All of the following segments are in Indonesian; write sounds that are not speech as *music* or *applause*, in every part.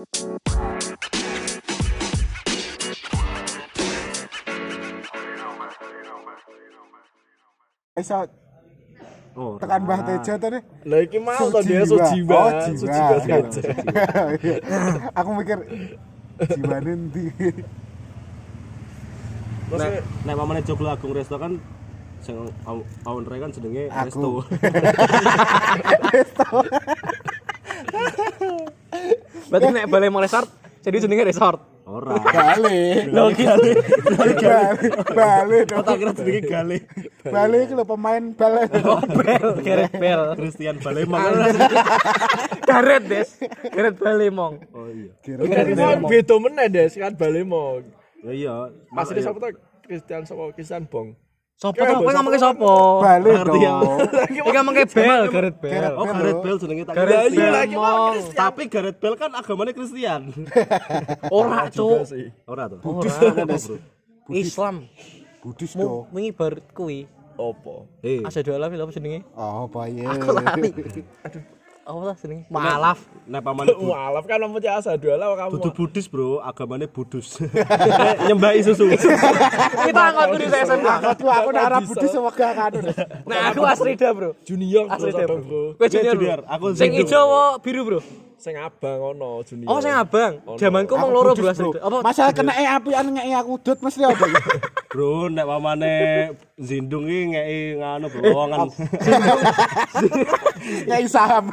Iso Oh, tekan Mbah Tejo tadi. Lah iki mau to dia so jiwa, Oh, so jiwa. jiwa saja. Iya. *laughs* Aku mikir jiwane ndi. Terus nek nek pamane Joglo Agung Resto kan sing owner kan jenenge Aku. Resto. *laughs* *laughs* Berarti nek balai mau resort, jadi jenenge resort. Ora. Balik. Lho gale. Balik. Balik dong. Tak kira jenenge Gale. Balik iki lho pemain bal. Bel, *laughs* Gareth Bell. Christian Balemang. *laughs* Gareth Des. Gareth Balemong. Oh iya. Kira Mau beda meneh Des kan bale mau. Ya iya. Masih sapa to Christian sapa Christian Bong. Sopo to? Kowe ngomongke sopo? Ngerti ya. dong. Iki ngomongke Bell, Gareth Bell. Oh Gareth Bale jenenge tak Gareth lagi mau Tapi Gareth Bale kan agamanya Kristen. *laughs* Ora, Cuk. Ora tuh. Ora. Islam. Budis dong. wingi bar kuwi. Opo? Eh, Asyhadu alla ilaha jenenge. Oh, bayi. Aku lali. Aduh. Apa ta jenenge? Maalaf. nek pamane Bu- *laughs* Mualaf kan namanya asa dua lah kamu. Dudu Buddhis, Bro. Agamanya Budus. *laughs* *laughs* Nyembah susu. Kita kudu saya SMK. Aku aku nak arah budis sama gak kan. Nah, aku Asrida, Bro. junior Asrida, Bro. Kowe junior. aku Sing apa biru, Bro? Sing abang ono junior. Oh, sing abang. Zamanku mung loro, Bro. Apa? Masalah kena e apian ngeki aku udut mesti apa? Bro, nek pamane Zindung iki ngeki nganu bro. Ngeki saham.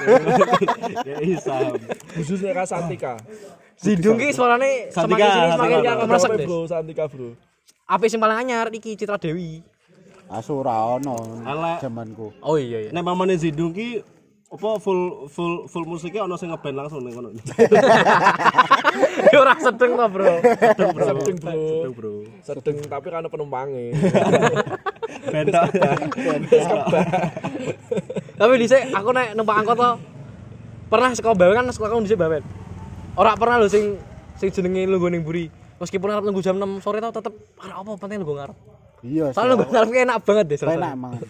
Ya isa. khususnya Kak Santika. Zindung ki suarane Santika, semakin sini semakin Santika. meresek, bro, Santika bro. Apa sing paling anyar iki Citra Dewi. Asu ora ono Elek. zamanku. Oh iya iya. Nek pamane Zindung ki apa full full full musiknya ono sing ngeband langsung ning kono. *laughs* Ora sedeng to, Bro. Sedeng bro. Sedeng, bro. Sedeng bro. Sedeng tapi kan penumpangnya. *laughs* Bentok. *laughs* Tapi dhisik aku naik numpak angkot to. Pernah sekolah bawen kan sekolah aku dhisik bawen. Ora pernah lho sing sing jenenge lungguh ning mburi. Meskipun arep nunggu jam 6 sore tau tetep ora apa penting lungguh ngarep. Iya. Soalnya lungguh ngarep enak banget deh. Penak emang. *laughs*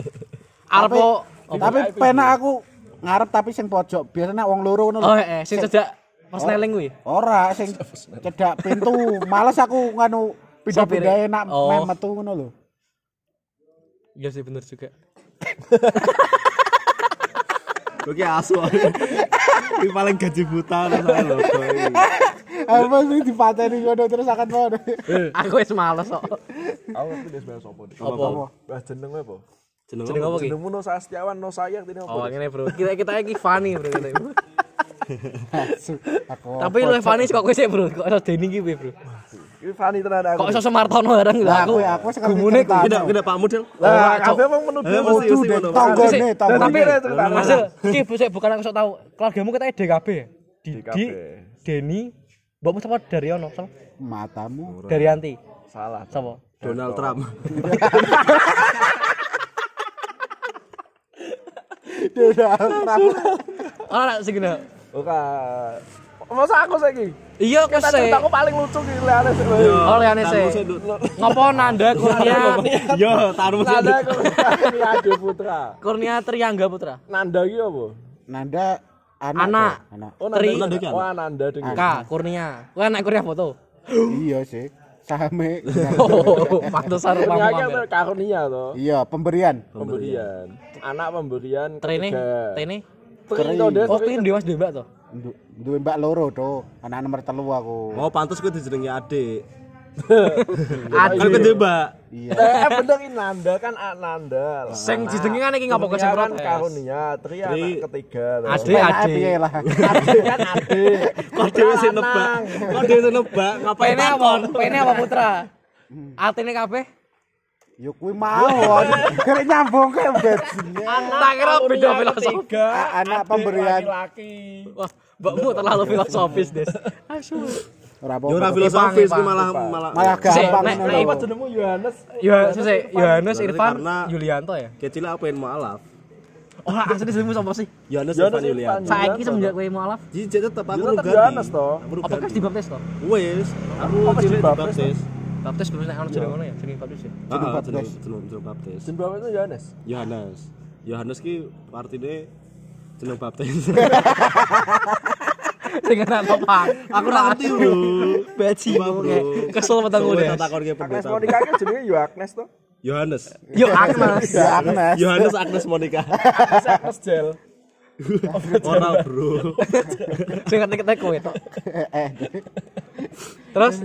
Arep Tapi- po- Tapi penak aku ngarep tapi sing pojok. Biasanya wong loro ngono lho. Oh eh sing cedak persneling kuwi. Ora sing cedak pintu. Males aku nganu pindah-pindah enak Oh. metu ngono lho. Iya sih bener juga. *laughs* Oke asu. Ini paling gaji buta lah saya lho. Apa sih dipateni ngono terus akan ngono. *laughs* Aku wis males kok. Aku dia sebenarnya sopo. Apa? Bah jeneng apa? Jeneng Jeneng apa? ki? Jenengmu no Sastiawan no sayang ini Oh, apa? ngene bro. Kita kita iki funny bro. Tapi lu funny kok kowe sih bro. Kok ada Denny ki bro. Ini Fani tenan aku. Kok iso Semartono bareng lho Lah aku. aku aku sekarang Gumune. Tidak, tidak Pak Mudel. Lah, Eh, mesti, Kudu mesti deh ngono. tonggone Tapi. Hasil, iki bosek bukan aku sok tahu. Keluargamu kita DKB ya? Didi. Denny, Mbokmu sapa Daryono? Sapa? Matamu. Daryanti. Salah. Sapa? Donald Trump. *laughs* Ora sing gini. Masa aku saiki? Iya aku sih. aku paling lucu ki liane sih. Oh liane sih. Ngopo Nanda Kurnia Yo, taruh saya. Nanda Ade Putra. Kurnia Triangga Putra. Nanda ki apa? Nanda anak. Anak. Anak. Oh Tri. Nanda. Nanda ki Oh Nanda dengan. K Kurnia. Kowe anak Kurnia foto. Iya sih. Sahame. Oh, pantesan rumahmu Kurnia karunia toh. Iya, pemberian. Pemberian. Anak pemberian Trene, ketiga. Des. Oh, ini Dewas Dewa to. Du- Duwe mbak loro to. Anak nomor telu aku. Oh, pantas gue dijenengi adik. *laughs* Adik. Kan gede, Mbak. Iya. Eh bener ini Nanda kan Nanda. Sing dijenengi kan iki ngapa kok sing kan protes? karunia, Tri anak ketiga. Penake ade. piye lah. Ade kan ade. *laughs* Kok dhewe sing nebak? Kok dhewe sing nebak? Ngapain apa? Pene apa Putra? Atine kabeh? Yo kuwi mawon. Kare nyambung ke *laughs* bajine. Tak kira beda filosofi. Anak pemberian. Laki-laki. Wah, mbakmu terlalu filosofis, Des. Asu. Ora Yo ora apa-apa. filosofis ku malah malah Malah gampang nek- nek. Apa jenengmu Yohanes? Ya, sese Yohanes Berarti Irfan Yulianto ya. kecil apa yang mualaf? Oh, asli jenengmu sapa sih? Yohanes Yohanes Irfan Irfan. Yulian. Saiki semenjak kowe mualaf, Jadi tetep aku tetep ganti. Yohanes urung apa kan dibaptis to? Wes, aku cilik dibaptis. Baptis belum nek ono jeneng ngono ya, jeneng baptis *laughs* ya. Heeh, baptis. jeneng jeneng jeneng baptis. Jeneng bapak itu Yohanes. Yohanes. Yohanes ki artine jeneng baptis. Sing kena topang. Aku ora ngerti, Bro. Bajingan kayak kesel petang udah. tak takon ke Agnes pendeta. Monica ki jenenge yo Agnes to. Yohanes. Yo Agnes. Ya Agnes. Yohanes Agnes Monica. *laughs* Agnes gel. Ora, Bro. Sing ketek-ketek kowe tok. Eh, Terus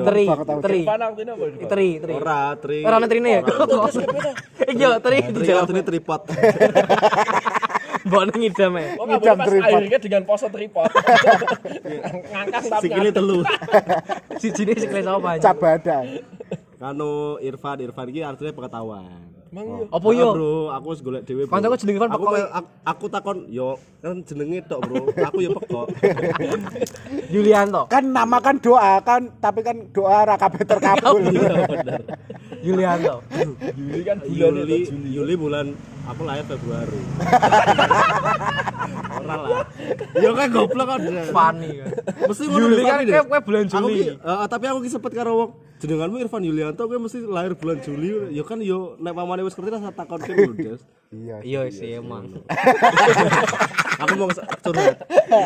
teri, teri, teri, teri. Ora, tri. Ora ana trine ya. *laughs* Iya, teri Tri dijawab. artinya tripod. *laughs* Mbok nang ngidam e. Ngidam tripod. akhirnya dengan pose tripod. *laughs* Ngangkat tapi Sikile telu. Sijine kena sapa badan. Kanu Irfan, Irfan iki artinya pengetahuan. Emang iya. Apa Ah, yo? Bro, aku wis golek dhewe. Kancaku jenenge Irfan aku, pekok. aku, aku takon yo kan jenenge tok, Bro. Aku yo pekok. *laughs* Yulianto. Kan nama kan doa kan, tapi kan doa ra kabeh terkabul. *laughs* Yulianto. Juli kan bulan Yuli. Yuli bulan aku lahir Februari. *laughs* Ora lah. Yo kan goblok kok. Fani kan. Mesti ngono Juli deh, kan kayak kowe bulan Aku Juli. eh, tapi aku ki sempet karo wong jenenganmu Irfan Yulianto kowe mesti lahir bulan Juli. Ya kan yo nek pamane wis ngerti rasa takon ke lho, Des. Iya. Iya sih emang. *laughs* Aku mau curhat.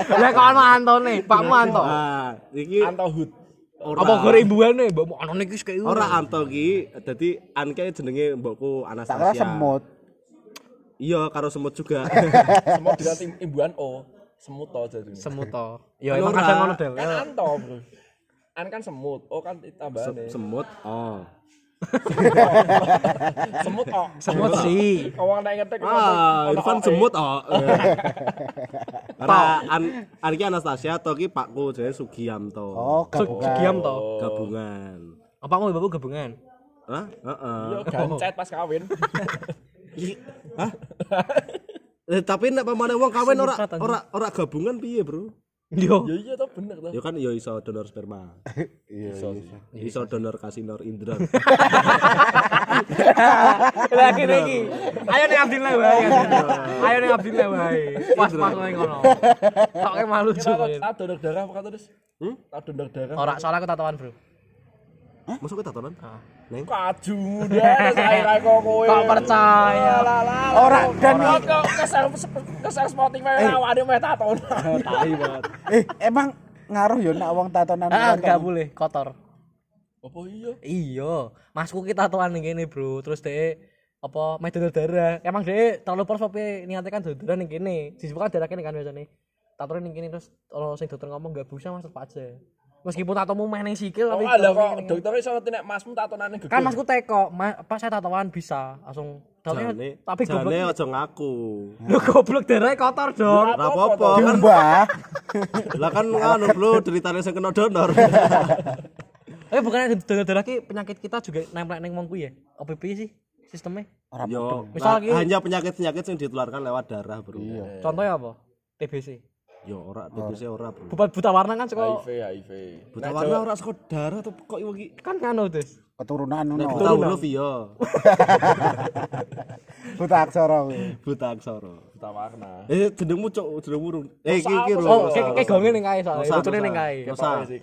Lah kok ana Antone, Pakmu Anto. Ah, iki Anto Hud. ora. Apa gore imbuane, mbokmu anone iki kayak Ora Anto ki, dadi Anke jenenge mbokku Tak Anastasia. semut. Iya, karo semut juga. *laughs* Semua *laughs* dengan tim- imbuhan O. Semut to jadi. semut to. Ya Kan emang kadang ngono Del. Kan Anto, Bro. An kan semut. O kan tambahane. *laughs* semut. Oh. Semut O. Semut sih. Kawang nek ngetek Ah, Irfan O-e. semut oh. Ora an Anki Anastasia to ki pakku jenenge Sugiyanto. Oh, gabungan. Gabungan. Apa mau bapak gabungan? Hah? Heeh. Yo gancet pas kawin. Hah? Eh, tapi nek pamane wong kawin ora ora ora gabungan piye, Bro? Yo. Ya iya to bener to. Ya kan ya iso donor sperma. *laughs* Iya, iya. Iso donor kasinor indra. *laughs* Lagi lagi. Ayo ning Abdillah wae. Ayo ning Abdillah wae. Pas pas nang ngono. Tok malu cuy. tak donor darah apa terus? Hmm? Tak donor darah. Ora soalnya aku tatoan, Bro. Masuk ke tatonan? Neng. Kaju muda saya kok kowe. Kok percaya? Ora dan kesel kesel Spotify awake meh taton. *laughs* Tai banget. eh emang ngaruh ya nek wong tatonan. Ah, enggak boleh kotor. Apa iya? Iya, masku kita tatoan ning kene, Bro. Terus dhek apa meh darah. Emang dhek terlalu polos tapi niate kan donor darah ning kene. Sisi kan darah kene kan biasane. Tatoan ning kene terus kalau sing dokter ngomong enggak bisa Mas tetep aja. Meskipun tatomu meh ning sikil Oh tapi ada kok dokter iso ngerti nek masmu tatonane gede. kan masku teko, ma, pas saya tatoan bisa langsung Jane, tapi jane goblok. aja ngaku. Lu goblok darahnya kotor dong. Ora apa-apa kan. Diubah. *laughs* Lah kan anu, Bro, ceritane sing kena donor. *laughs* Eh bukannya donor darah ki penyakit kita juga nempel ning wong kuwi ya? Piye sih sistemnya? Ora Yo, Misal nah, hanya penyakit-penyakit yang ditularkan lewat darah, Bro. Iya. Contohnya apa? TBC. Yo ora TBC ora, Bro. Buta buta warna kan suka HIV HIV. Buta warna ora saka darah tuh kok iki. kan nganu Des. keturunan Nek ngono. buta huruf iya. *laughs* Buta aksara kuwi. Buta aksara. Buta warna. Eh jenengmu cok, jenengmu rung. Eh iki iki lho. Oh, kayak gonge ning kae soalnya. Rosa, Lucune ning kae.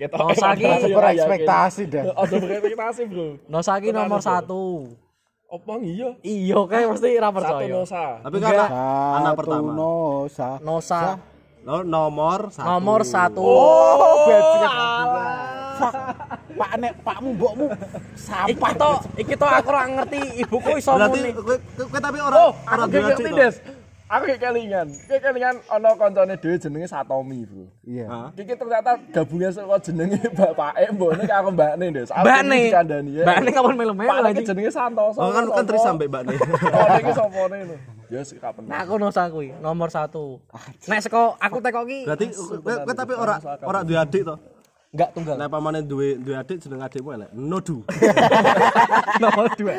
Kita. Nosa ki Berekspektasi dah. *laughs* Ada berekspektasi, Bro. Nosa ki nomor satu. Apa iya? Iya kayak mesti ra Satu percaya. Nosa. Tapi kan anak, Satu pertama. Nosa. Nosa No, nomor satu. nomor satu. Oh, bajingan. Fuck. Pak nek pakmu mbokmu sampah to, iki to aku ora ngerti ibuku iso Berarti muni. kowe tapi ora Oh, ora ngerti? Des. Aku kayak kelingan. Kayak kelingan ana koncone dhewe jenenge Satomi, Bro. Iya. Hah? Iki ternyata gabungan saka jenenge *laughs* bapake mbokne karo mbakne, Des. Aku Mbakne. dikandani ya. Mbakne kapan melu-melu Pak jenenge Santoso. Oh kan kan Tris sampai Mbak *laughs* nih. Oh, iki sopone lho. Ya sik kapan. Nah, aku Nosa kuwi nomor satu. Nek seko aku teko ki Berarti kowe kowe tapi ora ora duwe adik toh. enggak tunggal. Nek pamane duwe duwe adik jeneng adikmu elek. Nodu. *laughs* Nomor dua.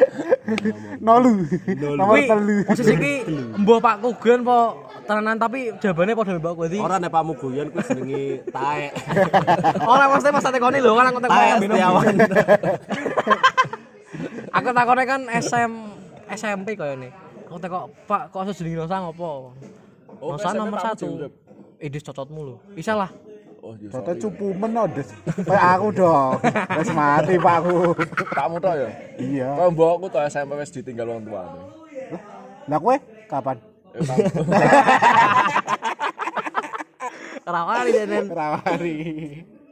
Nolu. Nomor Kuwi telu. posisi ki mbah Pak Kugen po tenanan tapi jawabannya padha mbak kuwi. Ora nek pakmu guyon kuwi jenenge taek. *laughs* Ora mesti pas tekoni lho kan aku ambil Setiawan. *laughs* Aku takone kan SM SMP kaya ini. Aku teko Pak kok iso jenenge Nosa ngopo? Oh, Nosa nomor satu. Idis cocotmu lho. Bisa lah. Oh, iya. Cupu menodes. Kayak aku dong. Wis mati pakku. Kamu to ya? Iya. Kok mbokku to SMP wis ditinggal wong tuane. Lah kowe kapan? Eh, Rawari jenen. Rawari.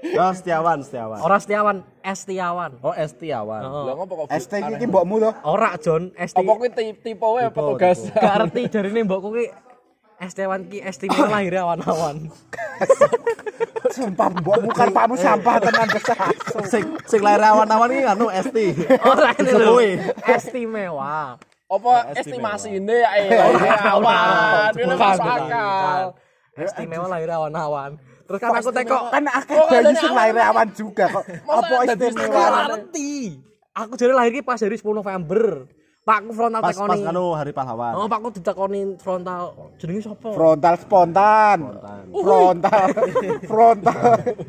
Oh, Setiawan, Setiawan. Ora Setiawan, Estiawan. Oh, Setiawan. Heeh. Lah ngopo kok ST iki mbokmu to? Ora John, Esti. Apa kuwi ti- tipe wae petugas? Gak ngerti jarine mbokku ki Estiawan ki Estimewa *laughs* lahir awan-awan. Sumpah mbokmu kan pakmu sampah tenan besar. Sing sing lahir awan-awan iki anu ST. Ora ini lho. Sesuai. Estimewa. Apa estimasi ini ya awan? Ini masuk akal. Estimewa lahir awan-awan. Terus kan aku teko Kan akeh Oh, bayi sing awan. lahir awan juga kok. Apa istimewa? ngerti. Aku jadi lahir pas hari 10 November. Pakku frontal Pas pas tekoni. anu hari pahlawan. Oh, pakku ditekoni frontal. Jenenge sapa? Frontal spontan. Frontal. Frontal.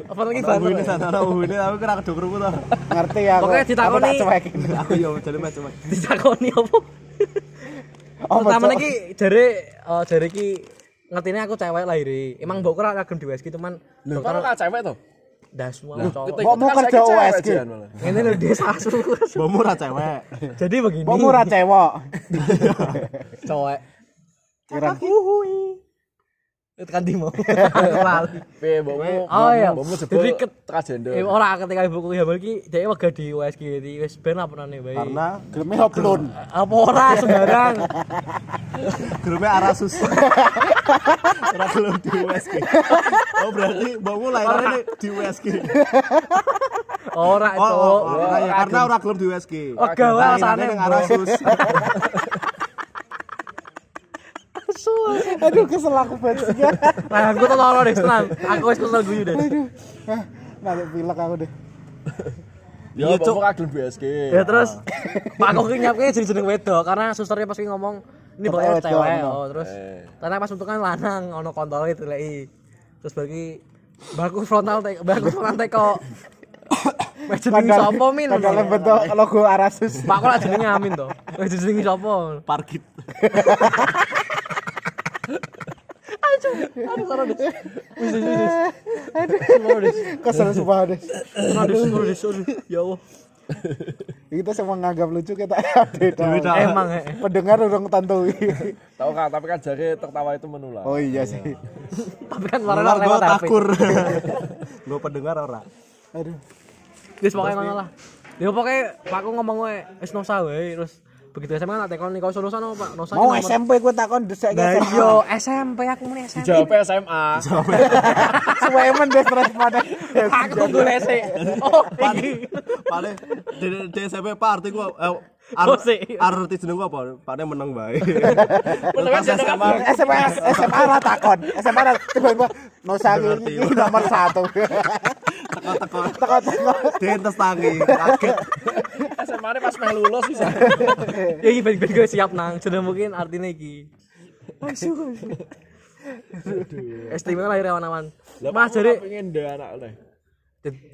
Apa lagi banter? ini sana ini aku kira kedok krungu to. Ngerti aku. Aku ditakoni- tak cuekin. Aku yo jadi macam Ditakoni apa? Oh, Pertama iki jare eh, jare iki ngertine aku cewek lahir. Emang mbokku ora kagem di WSG teman Kan kan cewek tuh. das semua cowok. Mbok mau kerja USG. Ini lho desa asu. Bomu ra cewek. Jadi begini. Mbokmu ra cewek. *laughs* cowok. Kira Itu kan di mau. *laughs* Lali. Piye mbokmu? Oh iya. Mbokmu Jadi jebul ket transgender. Eh, ora ketika ibuku hamil ki dhek wega di USG di wis ben apa nane bae. Karena geleme hoplon. apa ora sembarang. *laughs* grupnya Arasus. Ora belum di USG. Oh berarti bomu lahirnya di USG. Ora, Oh, oh, oh, ya, karena ora gelem di USG. Wega wae asane *laughs* Arasus. *laughs* Aduh kesel aku banget. *laughs* Nah, aku tuh loro deh, tenan. Aku wis kesel guyu deh. Nanti pilek aku deh. *laughs* Ya Iya, Cuk. mbokmu kagem BSG. Ya terus Pak Kok ki nyapke jadi jeneng wedok karena susternya pas ngomong ini pokoknya cewek oh terus Eh. karena pas untuk kan lanang ono kontol itu lagi terus bagi baku frontal tek baku frontal teko *coughs* Wes jenenge sapa min Kadang bentuk logo Arasus. Pak kok jenenge Amin to Wes jenenge sapa Parkit. Aduh wis wis wis aduh des Kesel sumpah des aduh ya Allah Kita semua nganggap lucu kita update. Emang eh Pendengar udah tantui. Tahu kan, tapi kan jari tertawa itu menular. Oh iya sih. tapi kan lewat gua HP takur. *laughs* Gua pendengar ora. Aduh. Wis pokoknya ngono lah. Ya pokoknya aku ngomong wae wis nosa wae terus begitu SMA tak tekon kau solusan apa Pak? Nosa Mau SMP gue takon desek Nah, SMA. yo SMP aku muni SMP. Jawab SMA. Suwemen deh terus pada. Aku golek sik. Oh, iki. Paling di, di SMP Pak arti gua eh, Oh, ar, sih. arti jeneng apa? Pakne menang bae. Menang Pas SMA SMA SMA ra takon. SMA tiba-tiba ini nomor satu. teko-teko Teko-teko. dientes tangi kaget. SMA ini pas meh lulus bisa. Ya iki ben gue siap nang. Sudah mungkin artinya iki. Asu. Istimewa lahir awan-awan. Mas jadi pengen deh anak oleh.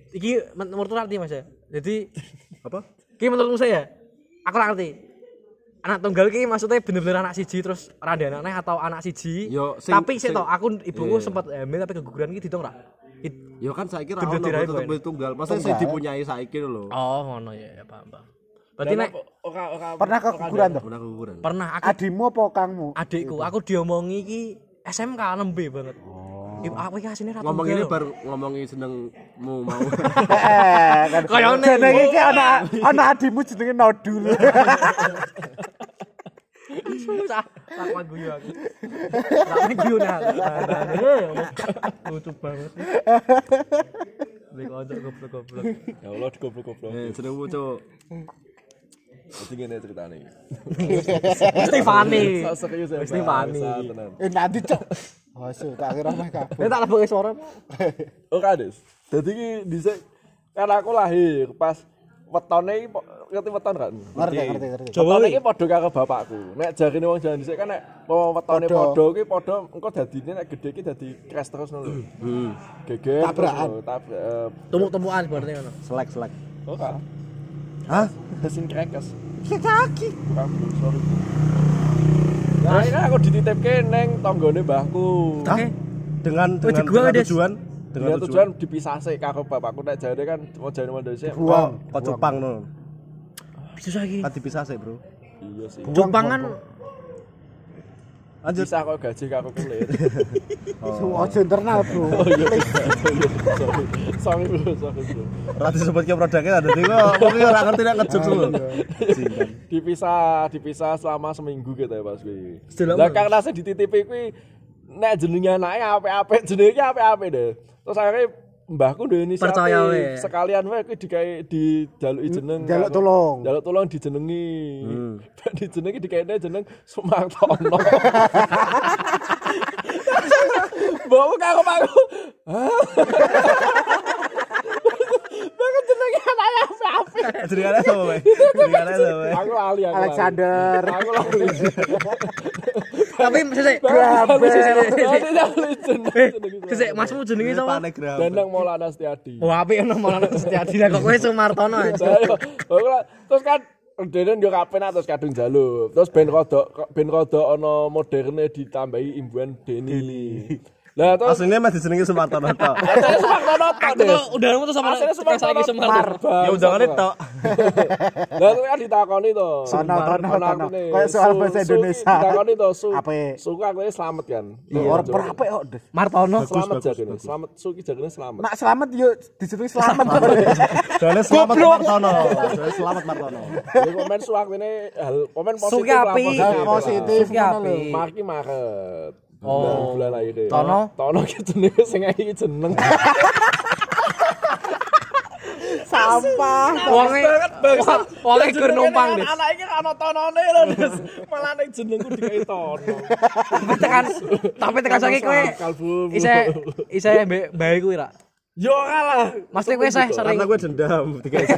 iki men- menurut arti Mas ya. Jadi Apa? iki menurut saya aku ora ngerti. Anak tunggal ki maksudnya bener-bener anak siji terus ora anaknya atau anak siji. Yo, sing- tapi sih toh aku ibuku Iya. sempat hamil tapi keguguran ki ditung ora? It- Ya kan saiki ra ono tetep Boy. tunggal. Maksudnya sing dipunyai saiki lho. Oh, ngono ya, ya paham, paham. Berarti nek. Pernah keguguran tuh? Pernah kuburan. pernah aku Adimu apa kangmu? adikku, aku diomongi ki SMK 6B banget. Oh. Aku iki asine ra Ngomong tunggal. ini baru ngomongin senengmu mau. *laughs* Kan. Kayaknya. Jenenge iki ana ana adimu jenenge Nodul. *laughs* susah. Tak kuat guyu aku. Guyu nih. Lucu banget. Beli kocok goblok-goblok. Ya Allah goblok-goblok. Eh. Jadi gini ceritanya. Stefani. Serius ya. Stefani. Bangsa, tenan. Eh nanti cok. Wasu, tak kira mah tak lebih suara. Oh kades. Jadi kan aku lahir pas wetone iki ngerti weton kan? Ngerti, ngerti, ngerti. Wetone iki padha karo bapakku. Nek jarine wong jalan dhisik kan nek wong wetone Padha. padha ki padha engko dadine nek gedhe ki dadi crash terus ngono lho. Hmm. Geger. Tabrakan. eh, Tumuk-tumukan berarti ngono. Selek selek. Oh. Hah? Mesin krekes. Kaki. Bukan, sorry. Nah, akhirnya aku dititipke neng tanggane mbahku. Hah? Dengan dengan, dibuang, dengan tujuan tujuan dipisah sih karo bapakku nek jare kan mau jare mau dhisik. Buang. kok cupang no. Bisa lagi. Kan dipisah sih, Bro. Iya sih. Jepang kan Lanjut. Bisa kok gaji aku kulit. *laughs* Ojo internal, Bro. Oh iya. Sorry. Sorry bro, sorry bro. Ora disebut ke produknya ada dadi kok mungkin ora ngerti nek ngejok dulu. Simpan. Dipisah, dipisah selama seminggu gitu ya Mas kuwi. Lah karena saya di TTP kuwi nek jenenge anake apik-apik jenenge apik-apik deh. Terus akhirnya mbahku duwe inisiatif. Percaya wae. sekalian wae kuwi digawe dijaluki jeneng. Jaluk tulung. jaluk tulung dijenengi. *laughs* Dijenengi dikaene jeneng Sumartono. *laughs* Bawa karo aku Banget jenenge anake apik-apik. Jenengane sapa, aku lali aku. Alexander. aku lali *laughs* Tapi sik masmu *laughs* jenenge sapa? Danang Maulana Setiadi Oh, apik ono malah Setiadi lah kok kowe Sumartono. terus kan Denen yo kapen terus kadung jaluk. Terus ben rodok ben rodok ana moderne ditambahi imbuhan Deni. Lah terus Aslinya masih jenenge Sumartono *laughs* tok. Aslinya Sumartono tok Aku udah nemu tuh sama Aslinya Sumartono. Ya undangane tok. *laughs* Lah terus kan ditakoni to. Tono, tono, Ana tono. aku nih, Kayak soal bahasa Indonesia. Ditakoni to su. Apa? Suku aku ini selamat kan. Iya, orang berapa kok, Des? Martono. Selamat jagone. Selamat suki jagone selamat. Nak selamat yuk dijenengi selamat. Soalnya selamat Martono. Soalnya selamat Martono. Jadi komen su aku ini hal komen positif Suki lah, api. positif. Positif Suki Oh. bulan lahir Tono? Tono ki jenenge sing iki jeneng. Sampah. Wonge wonge gur numpang deh. Anak iki ana tonone lho, Des. Malah ning jenengku dikai Tono. Tapi tekan tapi tekan saiki kowe Kalbu. ise ise mbek bae kuwi ra. Yo kalah. Mesti kowe sih sering Karena gue dendam isi.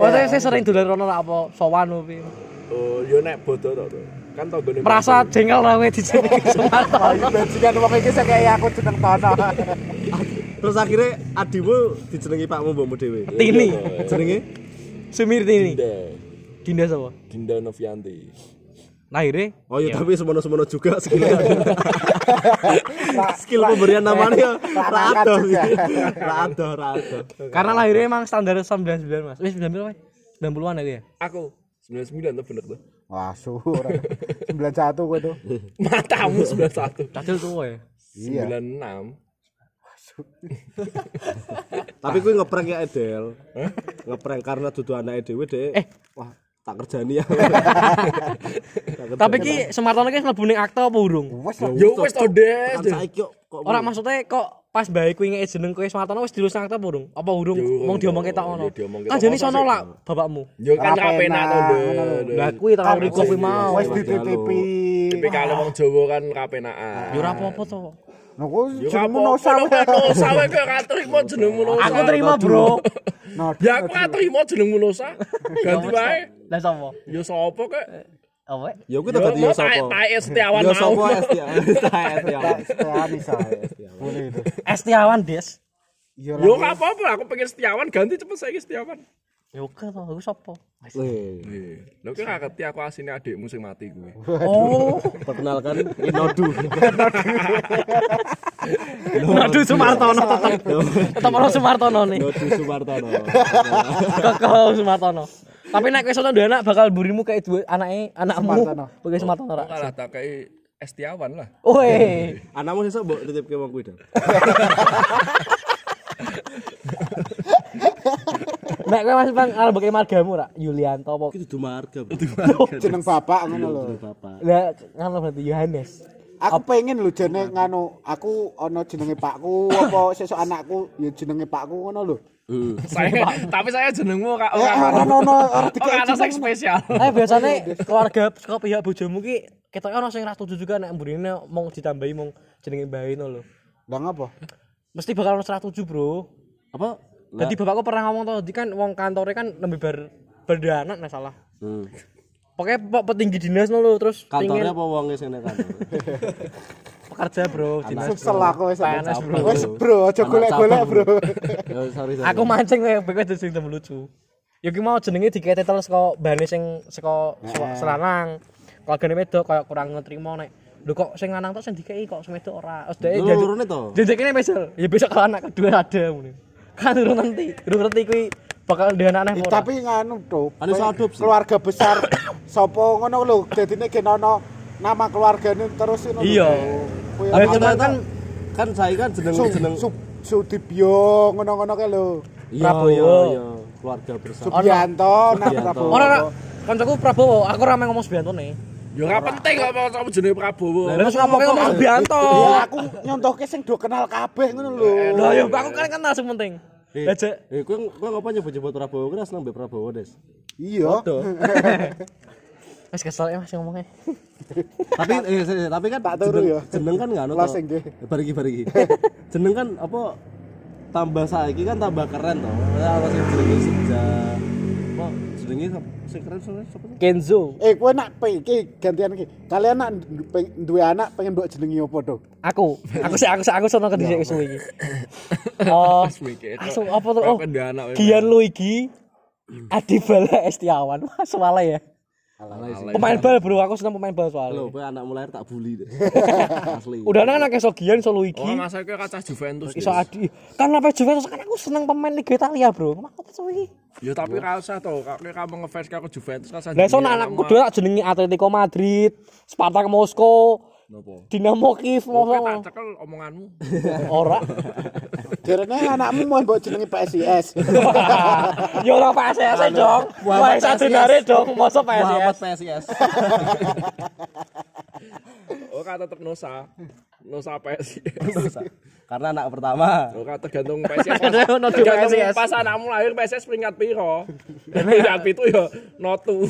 Maksudnya saya sering dolan rono ra apa sowan opo. Oh, yo nek bodoh to. Kan tanggane. Merasa jengkel ra kowe dijenengi Sumartono. Ayo bajingan wong iki sing kayak aku jeneng Tono. Terus akhirnya adimu dijenengi pakmu mbokmu dhewe. Tini, Jenenge Sumirtini. Dinda. Dinda sapa? Dinda Novianti. Lahirnya Oh iya tapi semono-semono juga skillnya. Skill pemberian namanya ya ra ada sih. Ra ada, ra ada. karena lahirnya emang standar 99 Mas. Wis 99 apa? 90-an aku ya. Aku 99 tuh bener tuh. Wah, suhur. 91 kowe tuh. *laughs* Matamu 91. Cacil tuwa *laughs* ya. Iya. 96. Tapi kuwi ngeprank ya Edel. Ngeprank karena dudu anake dhewe dhek. Eh. wah tak kerjani ya. *laughs* Tapi ki Sumartono ki mlebu ning akta apa urung? Yo wis to Des. Kan saiki kok kok Ora maksudnya kok pas bae kuwi ngeke jeneng kowe Sumartono wis dilus nang akta apa urung? Apa urung Yo, mong diomongke tok ngono? yo, diomongke Kan jane sono lah bapakmu. Yo kan kapenak to. Lah kuwi terlalu riko kuwi mau. Wes dititipi. Tapi kalau wong Jawa kan kapenakan. Yo ora apa-apa to. Nah, Yo jenengmu Nosa. kan Nosa wae kok gak terima jenengmu Nosa. Aku terima, Bro. Ya aku gak terima jenengmu Nosa. Ganti wae. Lah sapa? Yo sapa kek? Apa? Ya kuwi tak yo sapa? Tae Setiawan Yo mau. sapa Estia? Estia. Setiani saya. Boleh itu. Estiawan Des. Iya Yo gak apa-apa, aku pengen Setiawan ganti cepet saiki Setiawan. Ya oke to, aku sapa? Weh, Lho ki gak ngerti aku asine adikmu sing mati kuwi. Oh, perkenalkan *laughs* Inodu. Aduh Sumartono tetep. Tetep ono Sumartono nih. Inodu Sumartono. Kekal Sumartono. Tapi nek kowe sono duwe anak bakal burimu kayak duwe anake anakmu. Sumartono. Pakai Sumartono ra. Kalah tak kayak Estiawan lah. Woi. Anakmu sesuk mbok titipke wong kuwi dah. *laughs* Nek kowe masih bang arep pakai margamu ra? Yulianto apa? Dudu marga. Bro. *laughs* Jeneng bapak ngono lho. Bapak. Lah ngono berarti Yohanes. Aku pengen lho jene nganu, aku ana jenenge pakku apa *laughs* sesuk anakku ya jenenge pakku ngono lho. Saya tapi saya jenengmu kak Eh, ora ono ono ora Oh, seks spesial. Eh biasanya *laughs* keluarga saka pihak bojomu ki ketoke ono sing ra setuju juga nek mburine mau ditambahi mau jenenge bayi no lho. Lah ngapa? Mesti bakal ono 107, Bro. Apa? Jadi bapakku pernah ngomong tuh, kan wong kantore kan lebih ber berdana nek salah. Hmm. Pokoknya pe- petinggi dinas no lho terus Kantornya pingin apa sing nek kantor? *laughs* pekerja, Bro, dinas. Sesel aku wis. PNS, bro. Wis bro, aja golek-golek bro. Ya *laughs* sorry sorry. Aku mancing kowe kowe kudu sing temu lucu. Ki mau jenenge diketetel saka bane sing saka saka selanang. Keluargane wedok kaya kurang ngetrimo nek Lho kok sing lanang tok sing dikeki kok wedok ora. Terus dhek Lho, jadi lurune to? Jejekne mesel. Ya besok kalau anak kedua ada muni. Kan urung nanti, urung ngerti kuwi bakal ndek anak neh ora. Tapi nganu iso adopsi. Keluarga besar sapa ngono lho dadine gen ana nama keluargane terus ini. Iya. Apa? cuman kan kan saya kan jeneng Su- jeneng Su- Sudibyo ngono-ngono kae lho. iya Prabowo. iya iya keluarga bersama Subianto, nah. Prabowo. Ora ora kancaku Prabowo, aku ora ngomong Subianto nih. Ya ora penting kok kamu jenenge Prabowo. Lah, Terus ngomong ngomong Subianto. Ya aku nyontohke sing do kenal kabeh ngono lho. Lah ya aku kan kenal sing penting. Eh, eh kowe kowe ngapa nyebut-nyebut Prabowo kira seneng mbek Prabowo Des Iya. *laughs* Wis kesel ya Mas ngomongnya. *laughs* tapi eh, tapi kan Tak turu jeneng, ya. jeneng kan nggak Closing nggih. bariki bariki *laughs* jeneng kan apa tambah saiki kan tambah keren toh apa sing jenenge sejak apa jenenge sing keren sapa? Kenzo. Eh kowe nak iki gantian iki. Kalian nak duwe anak pengen mbok jenengi opo to? Aku, aku sih aku sih aku sono ke dhisik *laughs* suwi iki. Oh, asu apa tuh? Oh, Kapan dia anak memang. Gian Luigi Adibala Estiawan. Wah, salah ya. Pemain bal bro, aku seneng pemain bal soalnya. kowe anak mulai tak bully deh. *laughs* Asli. Udah nang anak iso Gian iso Luigi. Oh, masa iku kaca Juventus. Iso. Adi. Kan apa Juventus kan aku seneng pemain Liga Italia, Bro. Makanya suwi. Ya tapi ra usah to, kak kamu ngefans karo Juventus kan Lah iso anak kudu tak jenengi Atletico Madrid, Spartak Moskow, Nopo? Dinamo Kiev, mau tak cekel omonganmu. *laughs* ora. Jarene anakmu mau mbok jenengi PSIS. *laughs* Ya ora PSS dong. Wah, satu nare dong, masa Muhammad PSS. PSIS. Oh, kak tetep Nusa. Nusa PSIS. Karena anak pertama. Oh, kak tergantung PSIS. *laughs* Tergantung Pas, notu tergantung PSIS. pas anakmu lahir PSIS peringkat piro. Peringkat itu ya notu.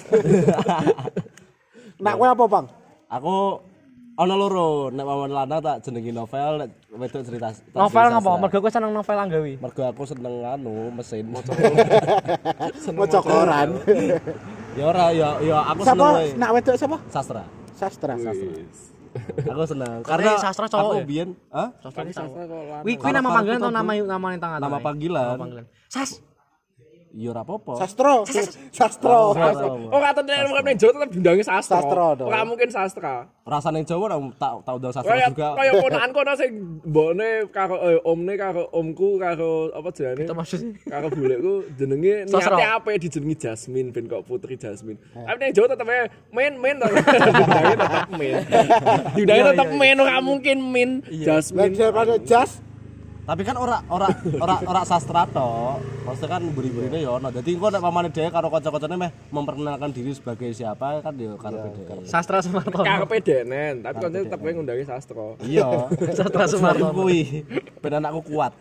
Nak kowe apa, Bang? Aku ono loro, nek paman lanang tak jenengi novel, nek wedok cerita. Novel ngapa? sastra. Mergo kowe seneng novel anggawi. Mergo aku seneng anu mesin. Maca *laughs* koran. ya ora ya ya aku seneng Sapa? Nak wedok sapa? sastra. Sastra. Aku seneng Karena sastra cowok aku ya? biyen? Tapi sastra. Wih, kuwi nama panggilan atau nama nama yang tangan? Nama panggilan. Sas. Ya ora apa-apa. Sastro. *laughs* Sastro. Sastra. Oh, kata dia bukan ning Jawa tetep diundangi sastra. Sastra dong. Ora mungkin sastra. Rasane Jawa ora tak tak undang sastra juga. kayak ponakan kono sing mbokne karo eh, omne karo omku karo apa jenenge? Itu maksudnya. Karo bulekku jenenge Sastra. *laughs* niate apa dijenengi Jasmine ben kok Putri Jasmine. Tapi ning Jawa tetep main main to. *laughs* Diundangi tetep main. Diundangi tetep main ora mungkin min Lah Jasmine. daripada jas Tapi kan ora ora ora ora sastra to. Maksudnya kan beri-berine ya ono. Dadi engko nek pamane dhewe karo kanca-kancane meh memperkenalkan diri sebagai siapa kan ya karepe dhewe. Sastra Sumartono. Karepe denen, tapi kan tetep kowe ngundangi sastra. Iya. *laughs* Sastra Sumartono kuwi. Ben anakku kuat.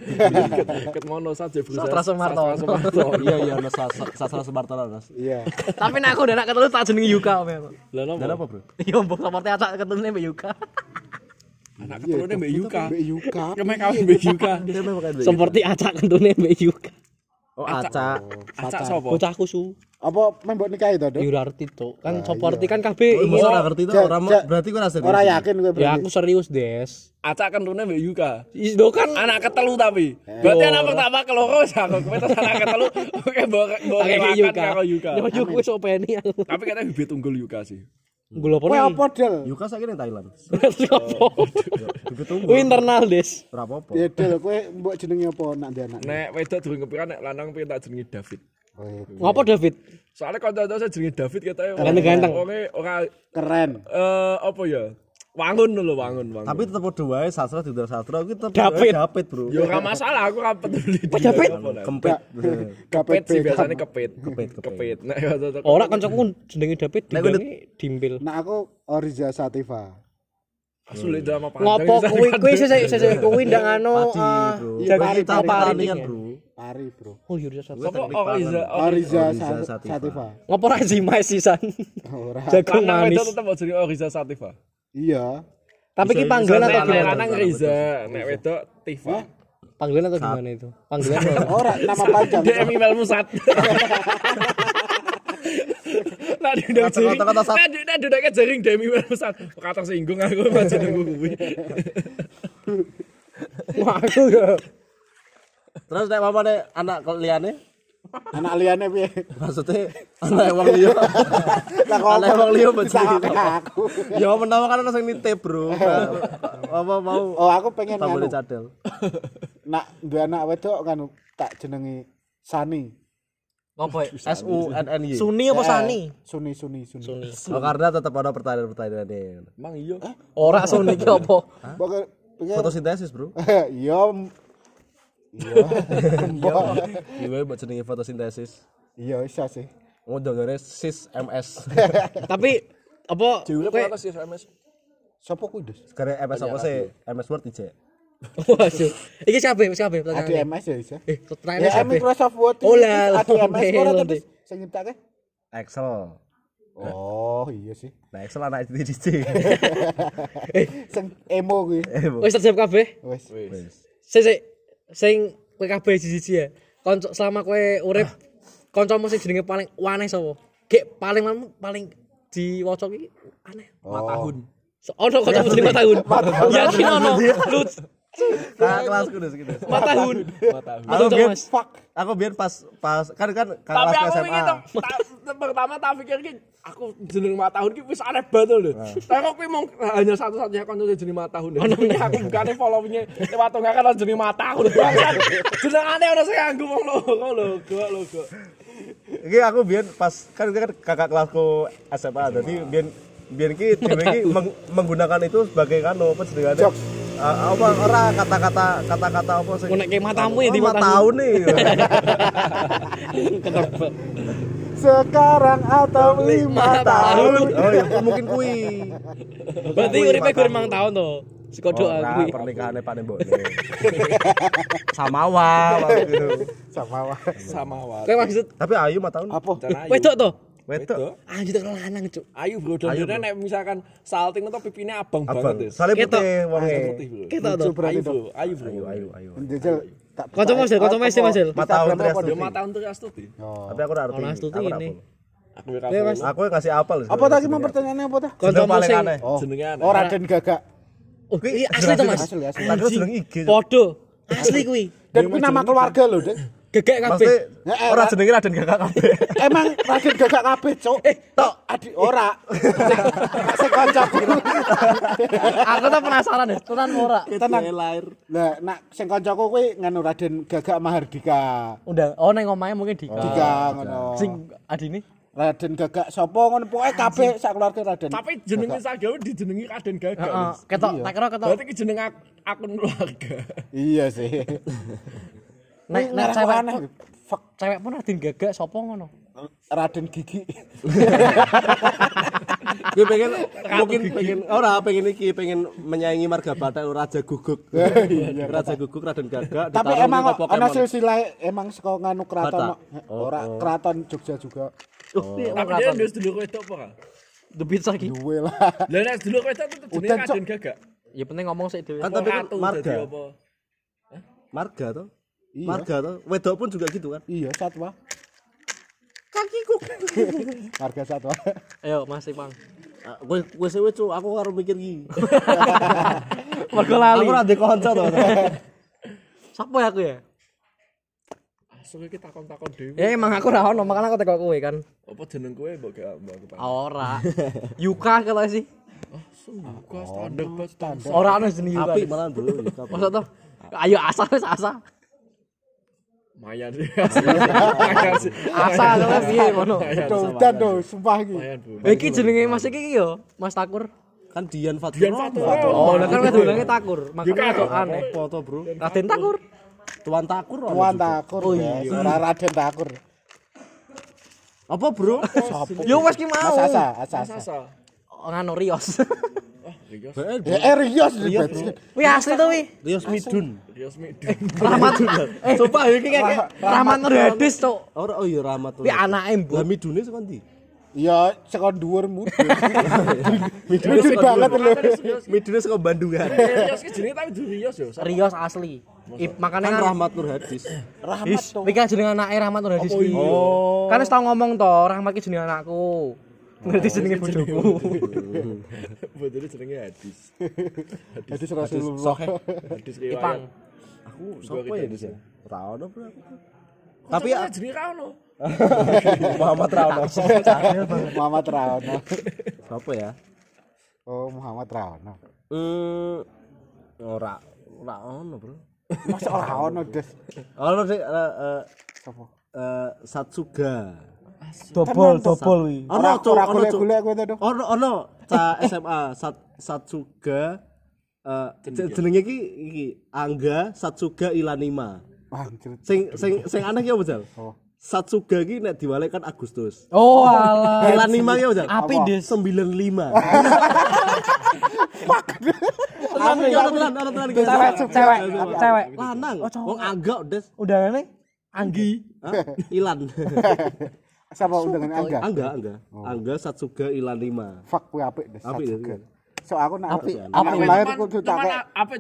Ket mono saja. Sastra Sumartono. Sastra Sumartono. *laughs* Iya iya ono sastra sastra Sumartono. Iya. Tapi nek aku udah nak ketelu tak jenengi Yuka. Dan nopo? apa, Bro? Iya, mbok seperti acak ketelu Mbak Yuka. Anak keturunnya Mbak Yuka. Mbak Yuka. Kemek kawin Mbak Yuka. Seperti acak ketelu Mbak Yuka. Oh, Aca. Acak sapa? Bocahku su. Apa membok nikahi to, Dok? Ya ora arti to. Kan seperti kan kabeh Oh, masa ora ngerti to? Ora berarti kowe ora serius. Ora yakin kowe Ya aku serius, Des. Acak kenturunnya Mbak Yuka. Isdo kan Anak ketelu tapi. Berarti anak pertama keloro wis aku kowe terus anak ketelu *laughs* oke mbok mbok Yuka. karo Yuka. Yo kuwi sok peni aku. Tapi katanya bibit unggul Yuka sih. Gula Kowe apa, Del? Yuka saiki ning Thailand. Apa? Tunggu. Kuwi internal, Des. Ora apa-apa. Ya, Del, kowe mbok jenengi apa nak ndek anak? Nek wedok durung kepikiran nek lanang pengen tak jenenge David. Ngapa David? Soalnya kanca-kanca saya jenenge David katanya Ganteng-ganteng. Oke, ora Keren. eh apa ya? Wangun lho wangun wangun. Tapi tetep padha wae sastra di sastra iki tetep wae David, Bro. Ya ora masalah, aku ora peduli. David? Kempit. Kepit sih biasanya kepit. Kepit, kepit. Nek tetep. Ora kancaku jenenge David dibangi dimpil. Nah aku Oriza Sativa. Sulit drama panjang. Ngopo kuwi kuwi sesek sesek kuwi ndak anu. Iya, jaga pari, Bro. Pari, Bro. Oh iya satu. Sopo oh Iza. Oriza Oriza Sa- Sativa. Sativa. Ngopo ra Zima sisan? Ora. Jagung Lanang manis. tetep mau jenenge Oriza Sativa. Iya. Tapi ki panggilan atau Nek nek gimana? lanang Riza, nek wedok Tifa. Panggilan atau gimana itu? Panggilan *laughs* apa? Ora nama panjang. DM email musat. Nah, di udah jaring. Kata-kata sat. Nah, di nah, di udah jaring DM email musat. Kata singgung aku aja nunggu kuwi. Wah, aku ya. Terus nek mamane anak liyane Anak liane piye? maksudnya anak wong liya. Anak wong liya jenenge. aku. Ya menawa kan ana sing nitip, Bro. Apa mau Oh, aku pengen tambone anu. cadel. Nak duwe anak wedok kan tak jenengi Sani. Ngopo? S U N N Y. Suni apa Sani? Suni Suni Suni. Suni. Oh, karena tetap ada pertanyaan-pertanyaan ini. Emang iya. Ora Suni ki apa? Fotosintesis, Bro. *laughs* iya iya *laughs* *laughs* Iya, buat jenenge fotosintesis. iya bisa sih. Mau dongane sis MS. *laughs* Tapi apa kowe apa sih SMS? Sopo kuwi, Des? Sekarang MS apa sih? MS Word ije. Waduh. Iki siapa? Siapa? ADMS ya bisa. Eh, Ya pertanyaannya siapa? Microsoft Word. Oh, lah, ADMS lah, ora lah, terus sing nyiptake. Excel. Oh, iya sih. Nah, Excel anak itu DJ. Sing emo kuwi. Wis terjawab kabeh. Wes. Wis. Sing sing sing kowe kabeh siji ya. Konco selama kowe urip kancamu sing jenenge paling aneh sapa? Gek paling paling paling diwaca iki aneh. Matahun. So, ono kancamu jenenge Matahun. Yakin ono. Lu Kakak kelasku deh segitu. Matahun. Matahun. Aku biar. Fuck. aku biar pas pas kan kan kakak Tapi aku SMA. iki tuh, ta- pertama tak pikir ki aku jeneng Matahun ki wis aneh banget lho. Tapi kok kuwi mung hanya satu-satunya konco jeneng Matahun. Ono aku bukane follow-nya lewat tongga kan jeneng Matahun. Jenengane ono sing nganggo wong loro lho, gak lho, gak. Iki aku biar pas kan kan kakak kelasku SMA. Jadi biar biar ki dhewe ki meng- menggunakan itu sebagai kanu apa jenengane? Ah, apa ora kata-kata kata-kata apa sih? Ngonek ke matamu ya di Lima matamu. tahun nih. *laughs* Sekarang atau lima tahun. *laughs* oh ya mungkin kui. Berarti uripe gur 5 tahun to. Sekodok Oh, aku. nah, pernikahannya Pak Nembone. *laughs* Samawa waktu itu. Sama wah. Sama wae. Kowe maksud Tapi ayu 5 tahun. Apa? wedok to? Wedok. Anjir tak lanang, Cuk. Ayo bro, dia nek misalkan salting atau pipinya abang Abang. banget ya. Soalnya Ketok. putih wonge. Putih bro. Kita to. Dong. bro, ayo bro. Ayu ayu ayu. Jajal tak Kanca Mas, kanca Mas, Mas. Lima tahun Dia Tuti. mata untuk astuti. Oh. Tapi aku ora ngerti. Ono Astuti ini. Aku ya Oke, Mas. Aku ngasih apel. Apa tadi mau pertanyaannya apa sing aneh. Oh. Jenenge aneh. Oh, Raden Gagak. Oh, iya asli to, Mas. Asli asli. Tadi jeneng IG. Podo. Asli kuwi. Dan kuwi nama keluarga loh, Dek. Gegek kabeh. Eh, ora Ra- jenenge Raden Kakak kabeh. *laughs* Emang Raden Gagak kabeh, Cuk. Eh, tok adik ora. *laughs* Sing kancaku. *laughs* Aku tuh penasaran deh, tenan ora. Tenang. lahir. Lah, nak sing kancaku kuwi nganu Raden Gagak Mahardika. Udah, oh neng omahe mungkin Dika. Dika ngono. Sing adine. Raden Gagak sapa ngono pokoke kabeh sak keluarga Raden. Tapi jenenge Sagawa dijenengi Raden Gagal. Heeh, ketok tak kira ketok. Berarti ki jeneng ak- akun keluarga. Iya sih. Nek nek cewek aneh. fuck cewek pun adin gagak sapa ngono. Raden Gigi. *laughs* Gue pengen mungkin pengen ora pengen iki pengen menyaingi marga Batak Raja Guguk. *laughs* Raja Guguk Raden Gagak Tapi emang ana silsilah emang saka nganu keraton Batak. ora keraton Jogja juga. Tapi dia ndes dulu wedok apa kan? The pizza iki. Duwe lah. *laughs* Lah nek dulu jenenge Udan, Cok. Raden Gagak. Ya penting ngomong sik dhewe. Kan tapi marga. apa? Marga toh? Iya. Marga toh? Wedok pun juga gitu kan? Iya, satwa. Kakiku. *laughs* Marga satwa. Ayo Mas Ipang. Gue gue sewe cu, aku karo mikir iki. *laughs* Mergo lali. Aku ora ndek kanca to. *laughs* Sapa ya aku ya? Asu iki takon-takon dhewe. Ya emang aku ora ono, makanya aku teko kowe kan. Apa jeneng kowe mbok gak mbok aku Ora. Yuka kalau sih. Suka standar banget standar. Ora ono jeneng Yuka. Api malah dulu. Maksud tuh Ayo asa wis asa. Mayan sih. *laughs* Mayan sih. Asa kalau piye ngono. Tuh, dan tuh, sumpah iki. Mayan, Bu. Iki jenenge Mas iki yo, Mas Takur. Kan Dian Fatur. Dian Fatur. Oh, lah kan wedonange Takur. Makanya kok aneh. Apa to, Bro? Raden Takur. Tuan Takur. Tuan. Takur. guys. Ora Raden Takur. Apa, Bro? Yo wes ki mau. Mas Asa, Asa. Asa. Ngano *laughs* Rios. Rios. Ya, eh Rios ribet. Wi asli to wi. Rios Midun. Rios mi. Rahmat. Eh, sumpah iki kayak Rahmat Nur Hadis, Cuk. Ora oh iya Rahmat. Wi anake Lah mbok. Midune saka ndi? Ya, sekon dhuwur mudun. *laughs* Mudun banget lho. Midune saka Bandungan. Rios ki jenenge tapi Rios yo. Rios asli. I, makanya Kan kan Rahmat Nur Hadis. Rahmat tuh. iki kan jeneng anake Rahmat Nur Hadis. Oh. Kan wis tau ngomong to, Rahmat ki jeneng anakku. Ngerti jenenge bojoku. Bodone jenenge Hadis. Hadis Rasulullah. Hadis riwayat. Ipang. Aku sapa ya Dis ya? Ora ono, Bro. Tapi ya jenenge ra ono. Muhammad Rano. Muhammad Raono. Sapa ya? Oh, Muhammad Raono. Hmm, ora ora ono, Bro. Masa ora ono, Des? Ono sih eh, eh, Sopo? eh, Satsuga. Dobol, dobol wi. Ono ora ono cuk. golek-golek kowe to. Dok. Ono ono ca *laughs* SMA Sat, Satsuga eh jenenge iki iki Angga Satsuga Ilanima. Sing sing sing aneh ki apa, Jal? Satsuga ki nek diwalek kan Agustus. Oh alah. Ilanima ki apa, Jal? Api des. 95. Tenang nih. Ono tenan, ono tenan. Cewek, cewek, cewek. Lanang. Oh. Wong Angga Des. Udah nih. Anggi. Ilan. *laughs* Siapa undangan Angga? Angga, Angga. Angga Satsuga Ilanima. Fuck kuwi apik deh. Satsuga. So aku nak Apik, apik. lahir kudu tak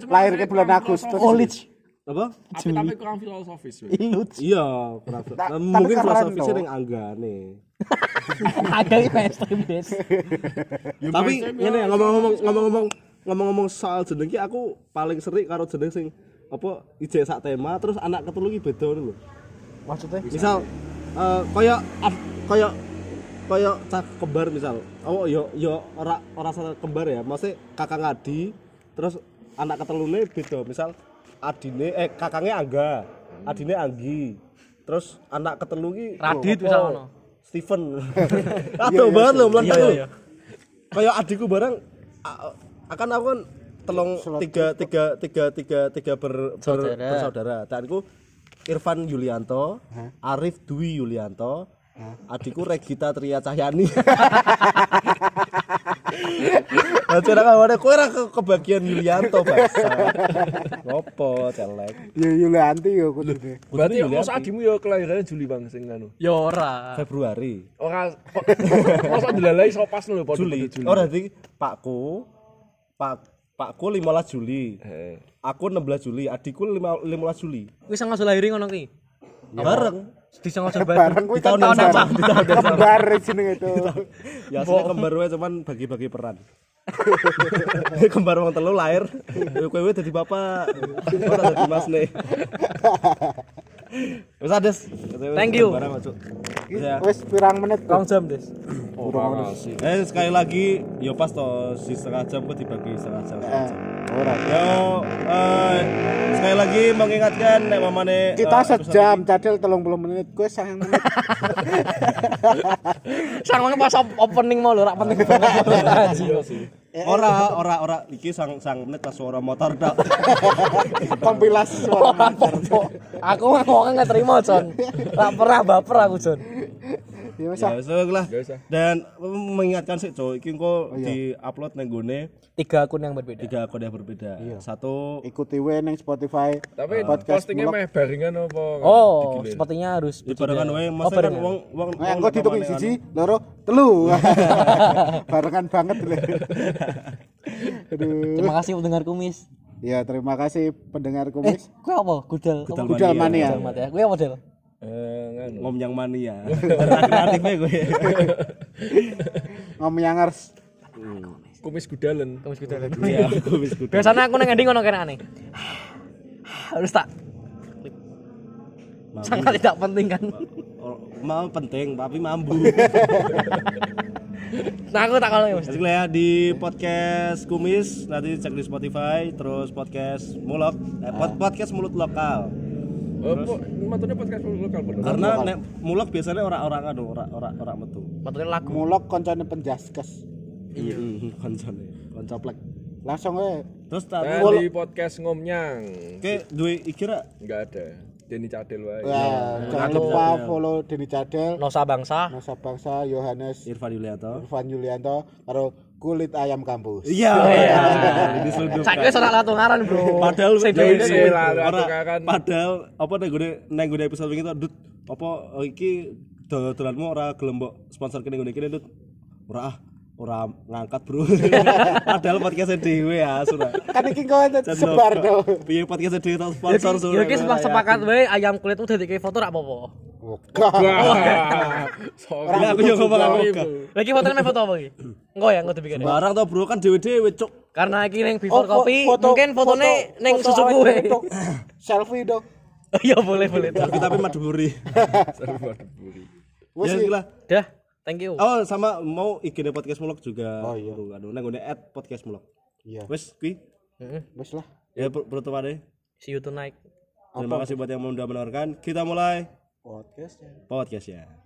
lahir ke bulan Agustus. filosofis. College. Apa? Tapi tapi kurang filosofis. Iya, kurang. Nah, mungkin filosofisnya yang Angga nih. Ada yang mainstream des. Tapi ngene ngomong-ngomong ngomong-ngomong ngomong-ngomong soal jeneng ki aku paling sering karo jeneng sing apa ijek sak tema terus anak ketelu ki beda ngono lho. Maksudnya? Misal eh kaya ad- kaya kaya cah kembar misal. Oh yo yo ora ora kembar ya, maksudnya kakak ngadi terus anak ketelune beda. Misal adine eh kakangnya Angga, adine Anggi. Terus anak ketelu ki Radit bisa ono. Steven. *laughs* Aduh banget loh meledak Iya, lho. iya. Adikku bareng akan aku kan telung tiga tiga tiga tiga tiga ber, ber, Saudara. bersaudara. Danku Irfan Yulianto, Arif Dwi Yulianto, adikku Regita Tria Cahyani. *laughs* Nah, cara kawane kowe ora ke- kebagian Yulianto, bangsa. Ngopo, celek. Ya Yulianti yo kudu. Berarti Yulianti. adikmu ya kelahirannya Juli Bang sing anu. Ya ora. Februari. Ora *laughs* masa dilalai so pas lho padha Juli. Oh, berarti Pakku Pak Pakku 15 Juli. Heeh. Aku 16 Juli, adikku lima- 15 Juli. Wis ngaso lahir ngono ki. Bareng. Bisa ngaso bareng. Bareng kuwi Di tahun yang sama, kembar. di tahun yang sama. Kembar jeneng itu. Ya aslinya kembar wae cuman bagi-bagi peran. kembar wong telu lahir, kowe wae dadi bapak. Ora dadi mas nih. Wis ades. Thank you. Ya. Wis pirang menit Rong jam des. Eh sekali lagi yo pas to si setengah jam kok dibagi setengah jam. Eh, ora. Yo eh, sekali lagi mengingatkan nek mamane Kita eh, sejam, cadel 30 menit, gue sayang menit. *laughs* Sang pas op- opening mau lho rak penting banget. Anjing. Ora, ora, ora. Iki sang sang menit pas suara motor tok. *laughs* Kompilasi suara apa-apa. Aku mah ngomong nggak terima, Jon. Rak pernah baper aku, Jon. Ya wis Ya, ah. so lah. Gak usah. Dan mengingatkan sih, Cok, iki engko iya. di-upload nang gone Tiga akun yang berbeda. tiga akun yang berbeda. Iya. Satu ikuti we ning Spotify. Tapi podcast postingnya vlog. meh barengan apa? Oh, Digilin? sepertinya harus dibarengan wae, Oh, maksudnya kan barengan. wong wong engko dihitung siji, loro, telu. *laughs* Barengan banget lho. *laughs* Aduh. Terima kasih pendengar kumis. Ya, terima kasih pendengar Eh, kumis. gue apa? Gudal. Gudal Apa? Gudal mania. mania. Gudal mania. Gue apa, Del? Eh, nganu. ngom yang mania. *laughs* Kreatifnya gue. Ngom yangers. Kumis gudalen. Kumis gudal. *laughs* Iya, kumis kudu. Biasanya aku neng ending ngono kene aneh. Harus tak sangat tidak penting kan. Oh, Mau penting, tapi mambu. *laughs* Nah, aku tak kalau ya, Mas. Jadi ya di podcast Kumis nanti cek di Spotify, terus podcast Mulok, eh, pod- podcast Mulut Lokal. Oh, matune podcast lokal bener. Karena nek Mulok biasanya orang-orang anu, orang orang metu. Matune lagu. Mulok koncone penjaskes. Iya, *laughs* koncone, koncoplek. Langsung we. Terus Nah, di podcast ngomnyang. Oke, duwe ikira Enggak ada. Denny Cadel wae. Ya, jangan lupa follow Deni Cadel, Nosa bangsa. Nusa Bangsa, Yohanes, Irfan Yulianto. Irfan Yulianto, karo kulit ayam kampus. Iya, *laughs* ini seludupkan. Saya sudah latung ngaran, Bro. Padahal saya nek- Iya, nek- lah, ora- tukaran. padahal apa nek gone nek gone episode wingi tuh Dut, apa oh, iki dodolanmu ora gelem mbok sponsor kene gone kene Dut. Ora ah, ora ngangkat, Bro. *laughs* padahal podcast dhewe ya, sudah. Kan iki kau sebar tuh. Piye podcast dhewe tak sponsor sudah. Ya sepakat wae ayam kulit udah dikei foto rak apa-apa. Wah. Lah aku yo ngomong aku. Lagi fotonya main foto apa iki? Engko ya, engko dibikin. Barang tau Bro kan dhewe-dhewe cuk. Karena iki ning before fo- kopi, foto- mungkin fotonya foto- ning foto susu gue. Selfie dong. *laughs* Iya boleh boleh. Tapi tapi maduri. *laughs* Wes Ya gila. Dah, thank you. Oh sama mau IG podcast mulok juga. Oh, iya. Anu, Anu nang gone @podcast mulok. Iya, Wes kuwi. Heeh. wes lah. Ya penutupannya. See you tonight. Terima kasih buat yang sudah mendengarkan. Kita mulai. Podcastnya. podcast ya